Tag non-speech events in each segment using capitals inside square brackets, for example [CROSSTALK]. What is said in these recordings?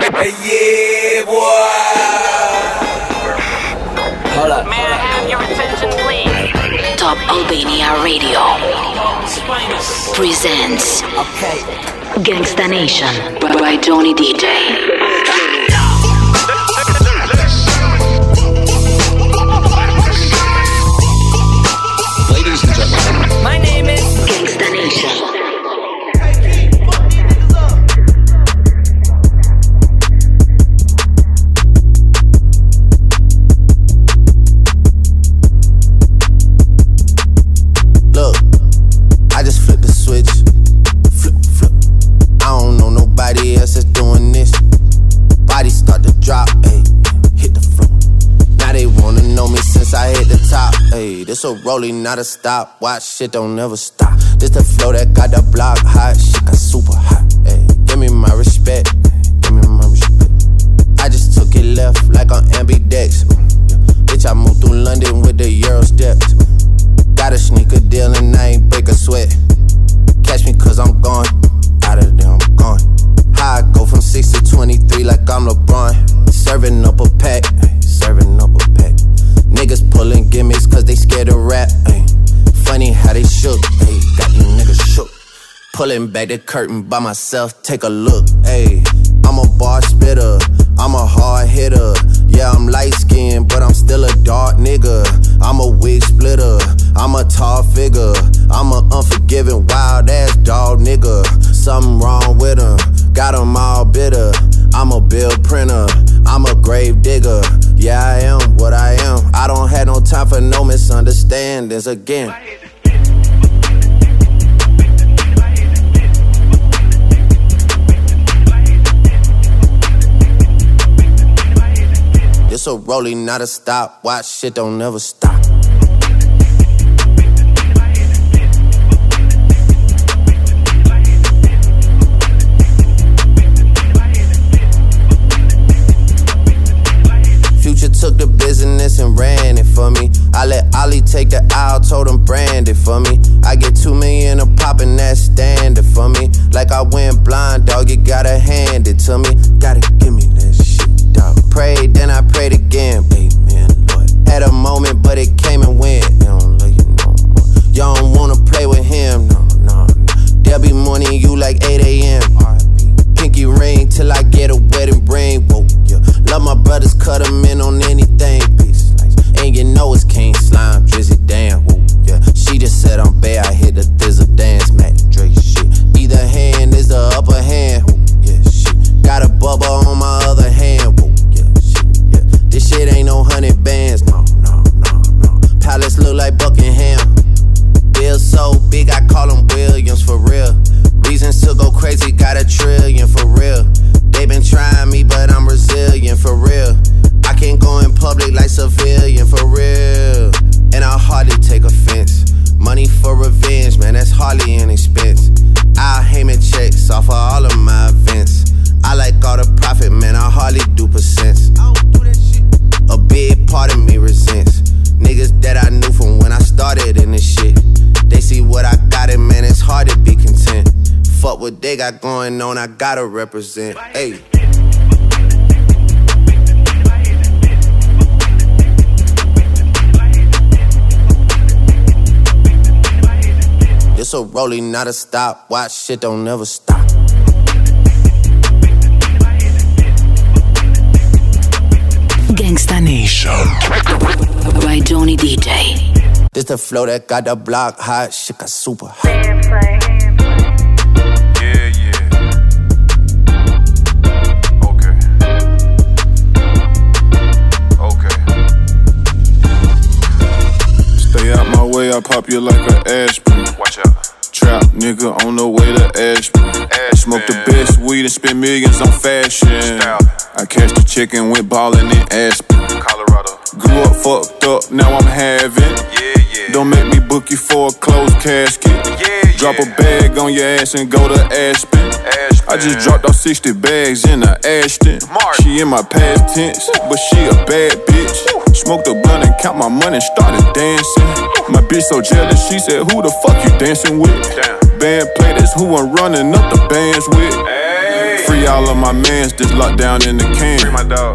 yeah, boy. Hold up. May I have your attention, please? Top Albania Radio presents Okay. Gangsta Nation by Johnny DJ. This a rolling, not a stop. Watch shit don't never stop. This the flow that got the block hot. Shit got super hot, ayy. Give me my respect. Give me my respect. I just took it left like on ambidex. Bitch, I moved through London with the Euro steps. Got a sneaker deal and I ain't break a sweat. Catch me cause I'm gone. Out of there, I'm gone. I go from 6 to 23 like I'm LeBron. Serving up a pack, serving up a pack. Niggas pulling gimmicks cause they scared to rap. ay. Funny how they shook, ay, got you niggas shook. Pulling back the curtain by myself, take a look. Ayy, I'm a bar spitter, I'm a hard hitter. Yeah, I'm light skinned, but I'm still a dark nigga. I'm a wig splitter, I'm a tall figure. I'm a unforgiving, wild ass dog nigga. Something wrong with him, got him all bitter. I'm a bill printer, I'm a grave digger. Yeah, I am what I am. I don't have no time for no misunderstandings again. This a rolling, not a stop. Watch shit don't never stop. I let Ollie take the aisle, told him brand it for me. I get two million a pop and that's standard for me. Like I went blind, dog, you gotta hand it to me. Gotta give me that shit, dog. Prayed, then I prayed again, amen, Lord. Had a moment, but it came and went. You don't love you no more. You don't wanna play with him, no, no, no. There'll be morning you like 8 a.m. Pinky ring till I get a wedding ring. Whoa, yeah. Love my brothers, cut 'em in on anything. Slice. And you know it's King Slime, Drizzy, damn. Whoa, yeah. She just said I'm bad, I hit the thizzle dance, Mac Dre shit. Either hand is the upper hand. Whoa, yeah, shit. Got a bubba on my other hand. Got going on, I gotta represent. Hey. This a rolling, not a stop. Watch shit don't never stop. Gangsta Nation by Johnny DJ. This the flow that got the block hot. Shit got super hot. Out my way, I pop you like an aspirin. Watch out. Trap nigga on the way to Ashby. Smoke the best weed and spend millions on fashion. I catch the chicken, went ballin' in Aspen. Colorado. Grew up fucked up, now I'm having. Yeah, yeah. Don't make me book you for a closed casket. Yeah, Drop a bag on your ass and go to Aspen. I just dropped off 60 bags in a Ashton. She in my past tense, but she a bad bitch. Smoked a blunt and count my money, started dancing. My bitch so jealous, she said, Who the fuck you dancing with? Band play, that's who I'm running up the bands with. Free all of my mans just locked down in the can.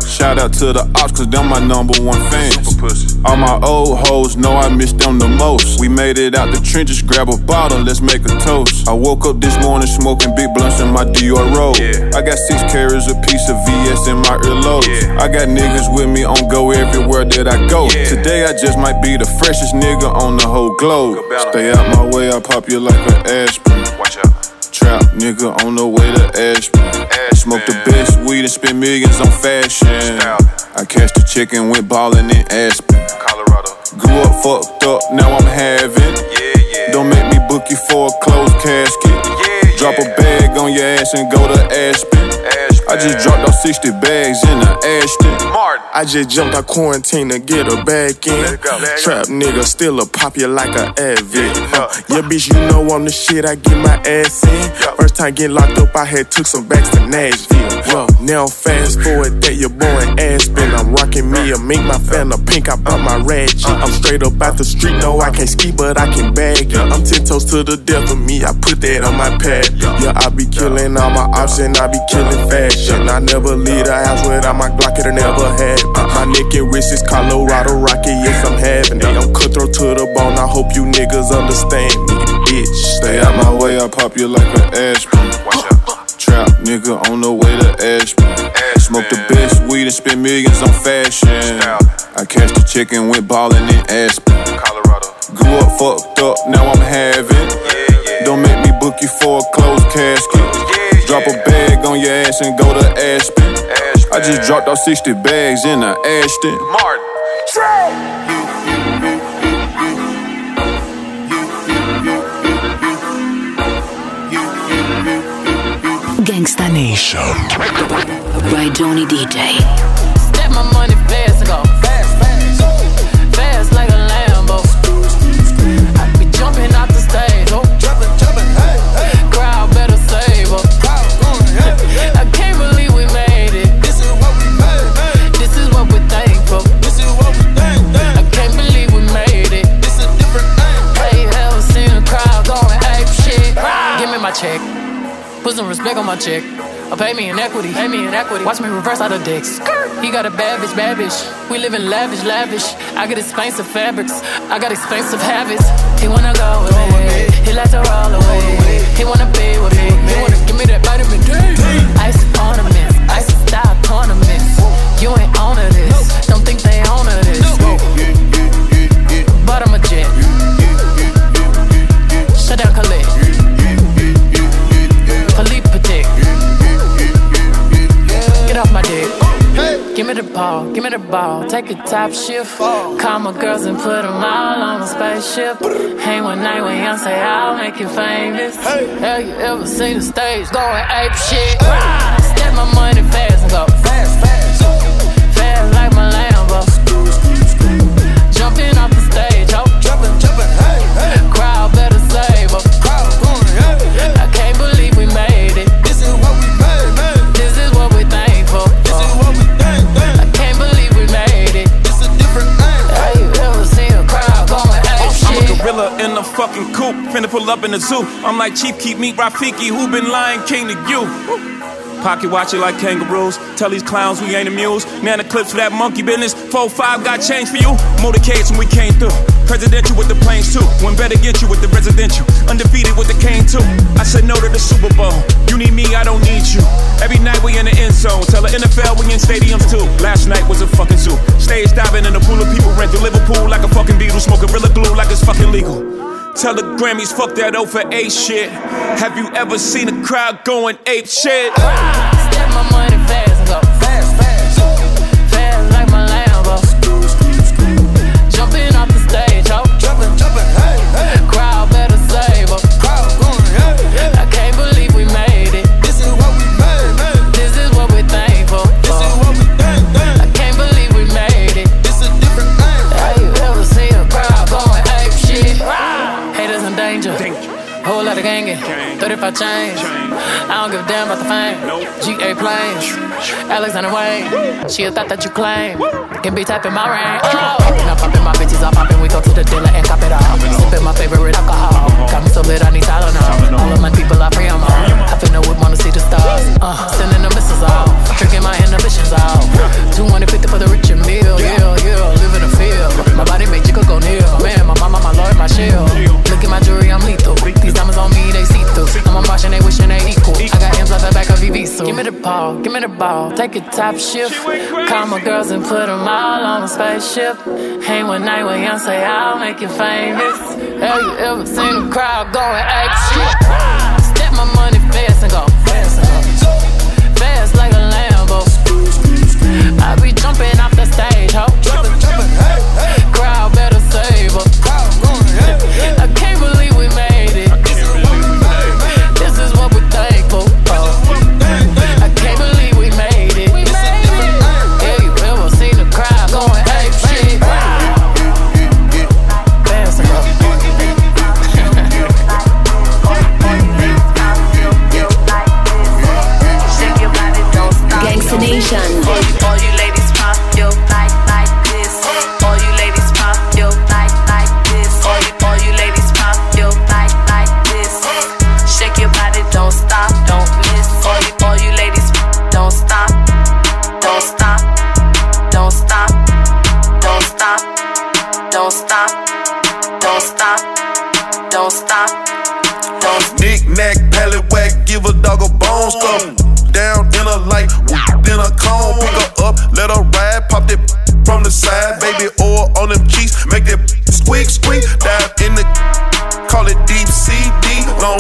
Shout out to the ops, cause them my number one fans. All my old hoes know I miss them the most. We made it out the trenches, grab a bottle, let's make a toast. I woke up this morning smoking big blunts in my Dior robe. I got six carats a piece of VS in my earlobes. I got niggas with me on go everywhere that I go. Today I just might be the freshest nigga on the whole globe. Stay out my way, I pop you like an aspirin. Watch out. Trap nigga on the way to Ashby. Smoke the best weed and spend millions on fashion. I cashed the check and went ballin' in Aspen. Colorado. Grew up fucked up, now I'm having. Yeah, yeah. Don't make me book you for a closed casket. Yeah, Drop a bag on your ass and go to Aspen. I just dropped off 60 bags in the Ashton. Martin. I just jumped out quarantine to get her back in. Let it go, let it Trap nigga still a pop you like a. Yeah, Uh, yeah. bitch, you know I'm the shit. I get my ass in. First time getting locked up, I had took some backs to Nashville. Whoa, now fast forward that your boy in a fan a pink. I bought my ratchet. Uh, I'm straight up out the street. No, I can't ski, but I can bag it. I'm ten toes to the death of me. I put that on my pad. Yeah, I be killing all my ops and I be killing fashion. I never leave the house without my Glock. It'll never happen. Uh-huh. My neck and wrist is Colorado Rocky. Yes, I'm having it. I'm cutthroat to the bone. I hope you niggas understand me, bitch. Stay out my way, I pop you like an. Watch. Trap nigga on the way to Ashby. Smoke the best weed and spend millions on fashion. I cashed the check and went ballin' in Aspen. Colorado. Grew up fucked up, now I'm having. Yeah, yeah. Don't make me book you for a closed casket. Yeah, Drop a bag on your ass and go to Aspen. Ashton. I just dropped off 60 bags in the Ashton. Martin. Gangsta Nation. By Johnny DJ. Step my money fast and go fast, fast, fast like a Lambo. I be jumping out the stage, oh, jumping, jumping, hey, hey. Crowd better save up. I can't believe we made it. This is what we made, This is what we're thankful. This is what we think, I can't believe we made it. This is different thing. Hey, ever seen a crowd going ape shit? Ah. Give me my check. Put some respect on my check. Or pay me in equity. Pay me in equity. Watch me reverse out of dicks. He got a bad bitch, bad bitch. We live in lavish, lavish. I got expensive fabrics. I got expensive habits. He wanna go with me. He like to roll away. He wanna be with me. He wanna give me that vitamin D. Ice ornaments. Ice style ornaments. You ain't on to the ball, give me the ball. Take a top shift. Call my girls and put them all on a spaceship. Hang one night when Yoncé I'll make you famous. Hey. Have you ever seen the stage going ape shit? Step my money fast and go fast. Up in the zoo. I'm like Chief Keef Meat Rafiki, who been lying king to you? Pocket watch it like kangaroos. Tell these clowns we ain't amused. Nana clips for that monkey business. 4-5 got change for you. Motorcades when we came through. Presidential with the planes too. When better get you with the residential. Undefeated with the cane too. I said no to the Super Bowl. You need me, I don't need you. Every night we in the end zone. Tell the NFL we in stadiums too. Last night was a fucking zoo. Stage diving in a pool of people. Rent to Liverpool like a fucking Beatle. Smoke Gorilla Glue like it's fucking legal. Tell the Grammys, fuck that over A shit. Have you ever seen a crowd going ape shit? Step my money fast, Gang. 35 change. I don't give a damn about the fame. GA planes, Alexander Wang. She a thought that you claim. Can be tapping my rain. Oh, popping my bitches, I popping. We go to the dealer and cop it all. Sipping my favorite alcohol. Got me so lit, I need Tylenol. All of my people, I pray I'm on. I finna whip, wanna see the stars. Uh, sending the missiles out. Drinking my inhibitions out. 250 for the rich and meal. Yeah, yeah, live in the field. My body make you go near. Man, my mama, my lord, my shield. Look at my jewelry, I'm lethal. These diamonds on me, they see through. I'm a Martian, they wishing they equal. I got M's off the back of VV, so give me the ball, give me the ball. Take a top shift. Call my girls and put them all on a spaceship. Hang one night with Yoncé I'll make you famous. Have you ever seen a crowd going extra? Step my money fast and go fast. Fast like a Lambo. I be jumping off don't stop, don't stop, don't stop, don't stop. Knick knack, pallet whack, give a dog a bone stuff. Down in a light, then a cone, pick her up, let her ride, pop that from the side, baby oil on them cheeks, make that squeak squeak. Down in the, call it deep CD, long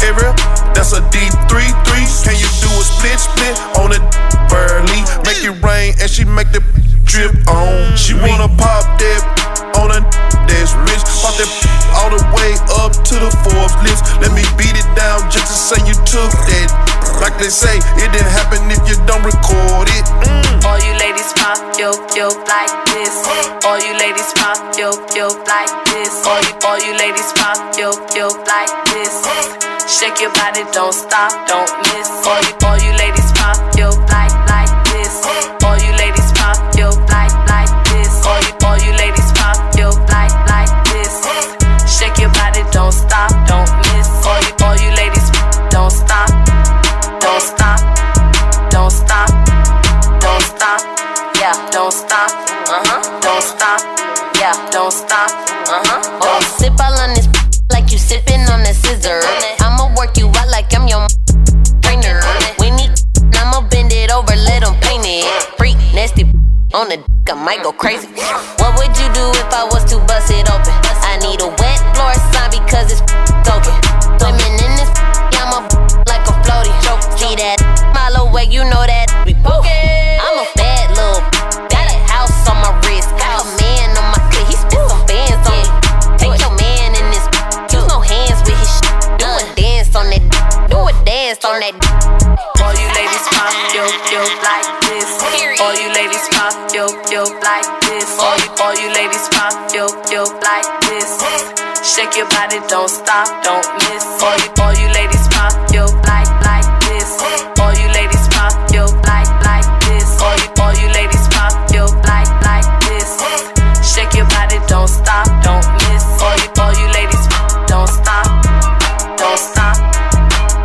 area, that's a deep three three. Can you do a split split on it? Burly, make it rain and she make the drip on. She wanna pop to the Forbes list. Let me beat it down just to say you took that. Like they say, it didn't happen if you don't record it. Mm. All you ladies pop yo yo like this. All you ladies pop yo yo like this. All you all you ladies pop yo yo like this. Shake your body, don't stop, don't miss. All you all you the dick, I might go crazy. What Shake your body, don't stop, don't miss. All you all you ladies pop yo like like this. All you ladies pop yo like like this. All you all you ladies pop yo like like this. Shake your body, don't stop, don't miss. All you all you ladies don't stop, don't stop,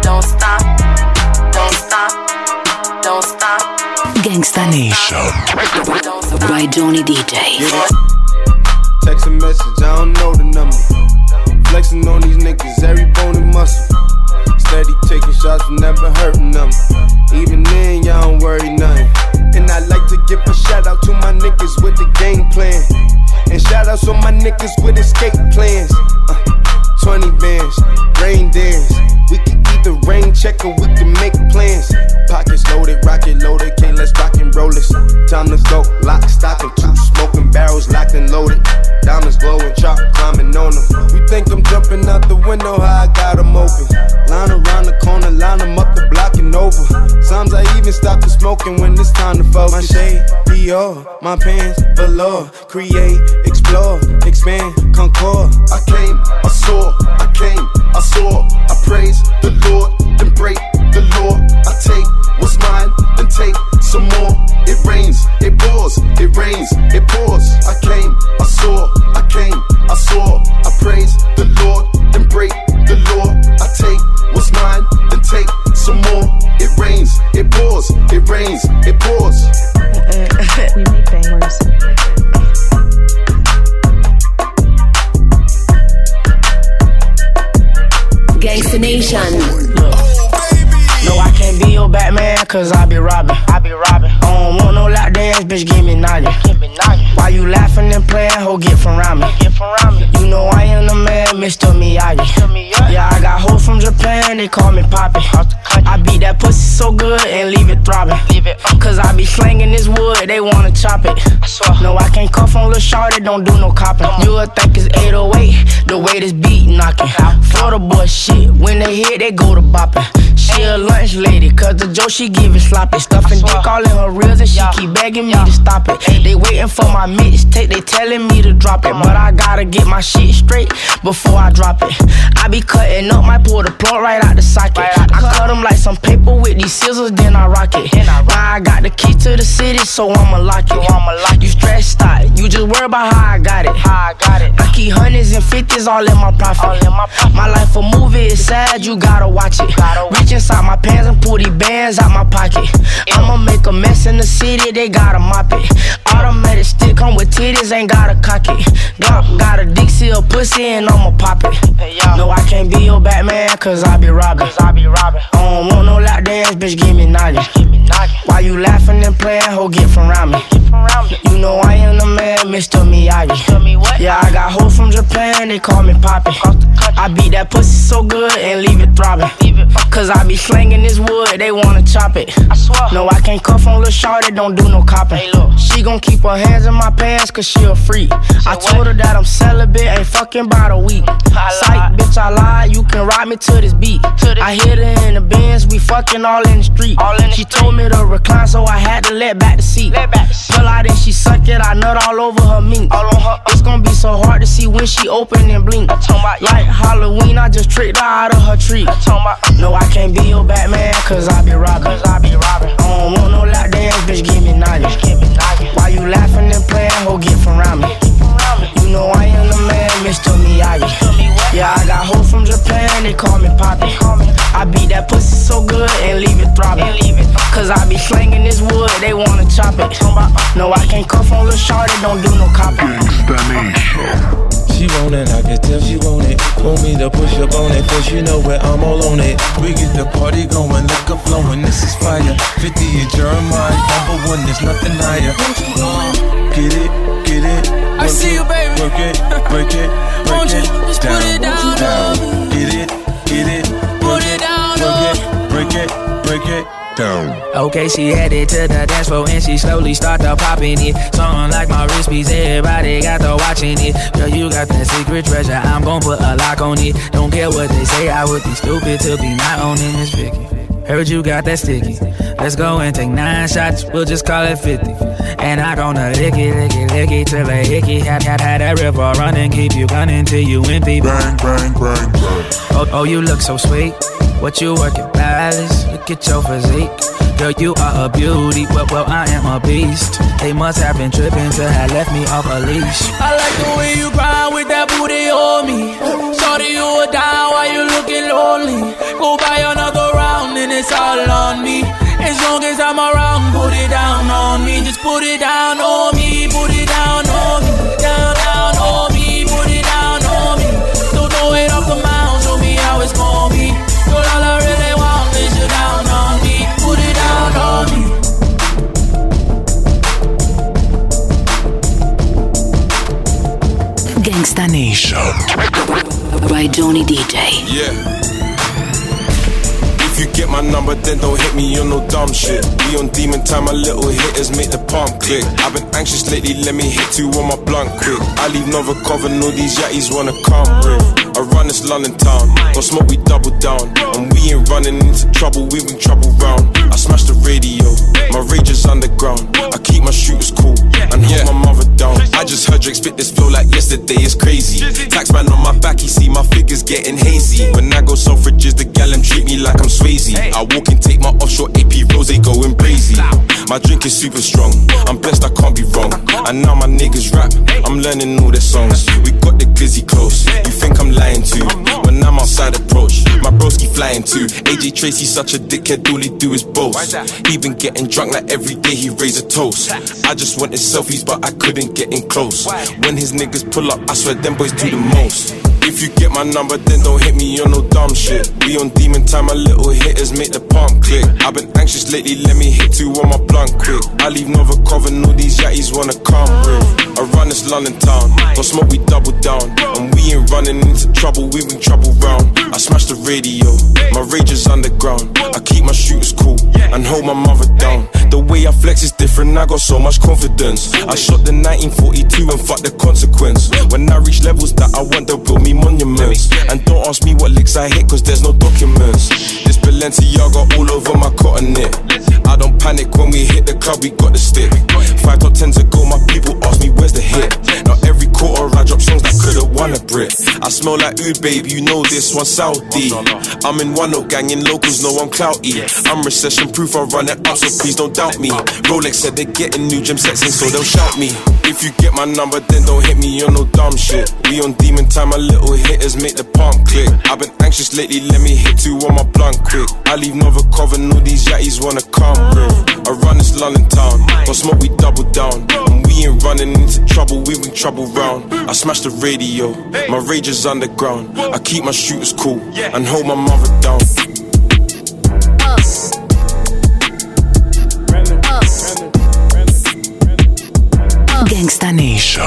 don't stop, don't stop, don't stop, Gangsta Nation. By Johnny DJ. Text a message, I don't know the number. Flexing on these niggas, every bone and muscle. Steady taking shots, never hurting them. Even then, y'all don't worry nothing. And I like to give a shout out to my niggas with the game plan. And shout outs on my niggas with escape plans. Uh, 20 bands, rain dance. We can either rain check or we can make plans. Pockets loaded, rocket loaded, okay, let's rock and roll this. Time to go, lock, stock, and two smoking barrels locked and loaded. My pants, velour. Create, explore, expand, concord. I Nation. No, I can't be your Batman, cause I be robbing. I be robbing. I don't want no lap dance, bitch, give me nothing. You laughing and playing, ho, get from around me. Get from around me. You know I am the man, Mr. Miyagi. Yeah, I got hoes from Japan, they call me Poppy. I beat that pussy so good and leave it throbbing. Leave it. Cause I be slanging this wood, they wanna chop it. No, I can't cuff on Lil Shorty, don't do no copping. You would think it's 808, the way this beat knocking. Florida boy shit, when they hit, they go to bopping. She a lunch lady, cause the joke she give it sloppy. Stuffing dick all in her reels and she keep begging me to stop it. They waiting for my mixtape, they telling me to drop it. But I gotta get my shit straight before I drop it. I be cutting up, might pull the plug right out the socket. I cut them like some paper with these scissors, then I rock it. Now I got the key to the city, so I'ma lock it. You stressed out, you just worry about how I got it. How I got it. I keep hundreds and fifties all in my profit. My life a movie, it's sad, you gotta watch it. Reach inside my pants and pull these bands out my pocket. I'ma make a mess in the city, they gotta mop it. Automatic stick come with titties, ain't gotta cock it. Glock got a Dixie, a pussy, and I'ma pop it. No, I can't be your Batman, cause I be robbing. I be robbing. I don't want no lap dance, bitch, give me noggin. Why you laughing and playing, ho, get from around me. You know I am the man, Mr. Miyagi. Yeah, I got hoes from Japan, they call me Poppy. I beat that pussy so good and leave it throbbing. Cause I be slanging this wood, they wanna chop it. I swear. No, I can't cuff on Lil Shorty, don't do no copping. She gon' keep her hands in my pants cause she a freak. I told her that I'm celibate, ain't fucking about a week. Psych, bitch, I lied, you can ride me to this beat. I hit her in the Benz, we fucking all in the street. all in She told me to recline, so I had to let back the seat. back Pull out and she suck it, I nut all over her meat. It's gonna be so hard to see when she open and blink. Like Halloween, I just tricked her out of her tree. No, I can't be your Batman, cause I be robbing. I be robbing. I don't want no dance, bitch, give me noggin. Why you laughing and playing, ho, get from around me. You know I am the man, Mr. Miyagi. Yeah, I got hoes from Japan, they call me Poppy. I beat that pussy so good and leave it throbbing. Cause I be slanging this wood, they wanna chop it. No, I can't cuff on Lil Shorty, don't do no copping. She want it, I can tell she want it. Want me to push up on it, cause you know where I'm all on it. We get the party going, liquor flowing, this is fire. 50 and Jeremih, number one, there's nothing higher. Uh, get it, get it. I see you, baby. Work it, break it, [LAUGHS] break Won't it. just put it down, down. Get it, get it, Put work it it, down, work it, break it, break it. Down. Okay, she headed to the dance floor and she slowly start to popping it. Something like my wrist piece, everybody got to watching it. Girl, you got that secret treasure, I'm gon' put a lock on it. Don't care what they say, I would be stupid to be not owning this Vicky. Heard you got that sticky. Let's go and take nine shots, we'll just call it 50. And I gonna lick it, lick it, lick it till a hickey. Had, had, had that river running, keep you gunning till you empty. Bang, bang, bang, bang. Oh, oh, you look so sweet. What you working, balance? Look at your physique. Girl, you are a beauty, well, well, I am a beast. They must have been tripping to have left me off a leash. I like the way you grind with that booty on me. Shorty, you a down while you looking lonely. Go buy another round and it's all on me. As long as I'm around, put it down on me. Just put it down on me. Put it down on me. Down, down on me. Put it down on me. So throw it off the mound. Show me how it's gonna be. Girl, all I really want is you down on me. Put it down on me. Gangsta Nation. By Johnny DJ. Yeah. If you get my number, then don't hit me on no dumb shit. We on demon time, my little hitters make the pump click. I've been anxious lately, let me hit two on my blunt quick. I leave Nova cover, all these yatties wanna come with. I run this London town, gon' smoke, we double down. And we ain't running into trouble, we bring trouble round. I smash the radio, my rage is underground. I keep my shooters cool and hold my mother down. I just heard Drake spit this flow like yesterday, it's crazy. Taxman on my back, he see my figures getting hazy. When I go suffrages, me like I'm Swayze. I walk and take my offshore AP rose, they going crazy. My drink is super strong, I'm blessed, I can't be wrong. And now my niggas rap, I'm learning all their songs. We got the glizzy close, you think I'm lying to? When I'm outside approach, my broski flying too. AJ Tracey such a dickhead, all he do is boast. He been getting drunk like every day he raise a toast. I just wanted selfies, but I couldn't get in close. When his niggas pull up, I swear them boys do the most. If you get my number, then don't hit me on no dumb shit. We on demon time, my little hitters make the pump click. I've been anxious lately, let me hit two on my blunt quick. I leave Nova cover, all these yatties wanna come with. I run this London town, gon' smoke, we double down. And we ain't running into trouble, we bring trouble round. I smash the radio, my rage is underground. I keep my shooters cool and hold my mother down. The way I flex is different, I got so much confidence. I shot the 1942 and fuck the consequence. When I reach levels that I want, they'll build me monuments. And don't ask me what licks I hit, cause there's no documents. This Balenciaga all over my cotton knit. I don't panic when we hit the club, we got the stick. Five top tens ago, my people ask me where's the hit. Not every quarter I drop songs that won a Brit. I smell like oud, babe, you know this one Saudi. Oh, I'm in one note gang, in locals know I'm clouty. I'm recession proof, I run it up, so please don't doubt me. Rolex said they're getting new gym sets in, so they'll shout me. If you get my number, then don't hit me on no dumb shit. We on demon time, my little hitters make the pump click. I've been anxious lately, let me hit two on my blunt quick. I leave Nova and all these yatties wanna come with. I run this London town, gon' smoke, we double down. And we ain't running into trouble, we bring trouble round. I smash the radio, my rage is underground. I keep my shooters cool and hold my mother down. Gangsta Nation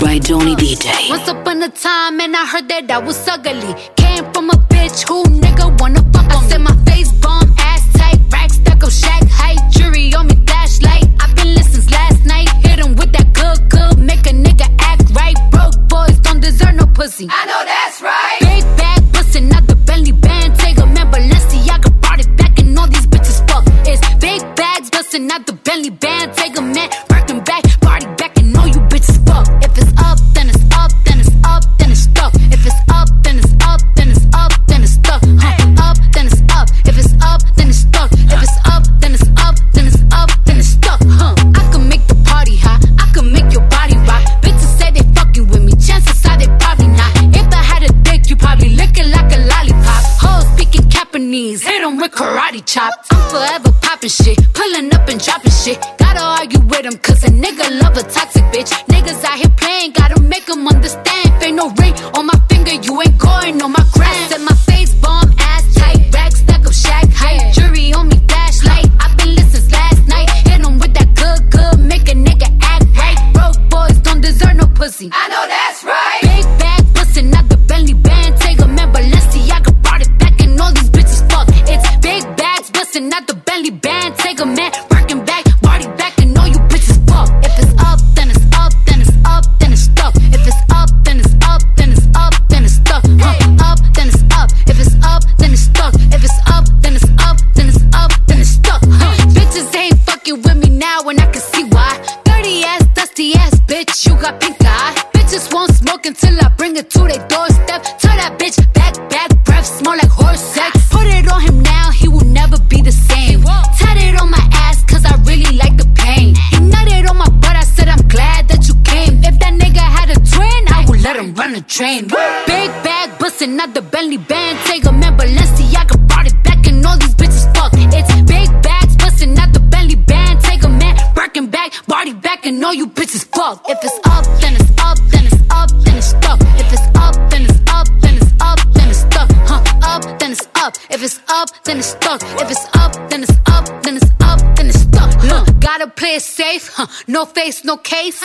by Johnny DJ. Once upon a time, and I heard that I was ugly. Came from a bitch who nigga wanna fuck pussy. I know that's right. Forever popping shit, pulling up and dropping shit. Gotta argue with 'em, cause a nigga love a toxic bitch. Niggas out here playing, gotta make 'em understand. Ain't no ring on my finger, you ain't going on my train. Big bag, bustin' out the Bentley band. Take a man, Balenciaga brought it back, and all these bitches fuck. It's big bags, bustin' out the Bentley band. Take a man, Birkin back, body back, and all you bitches fuck. If it's up, then it's up, then it's up, then it's stuck. If it's up, then it's up, then it's up, then it's stuck. Huh? Up, then it's up. If it's up, then it's stuck. If it's up, then it's up, then it's up, then it's stuck. Huh? Gotta play it safe, huh? No face, no case.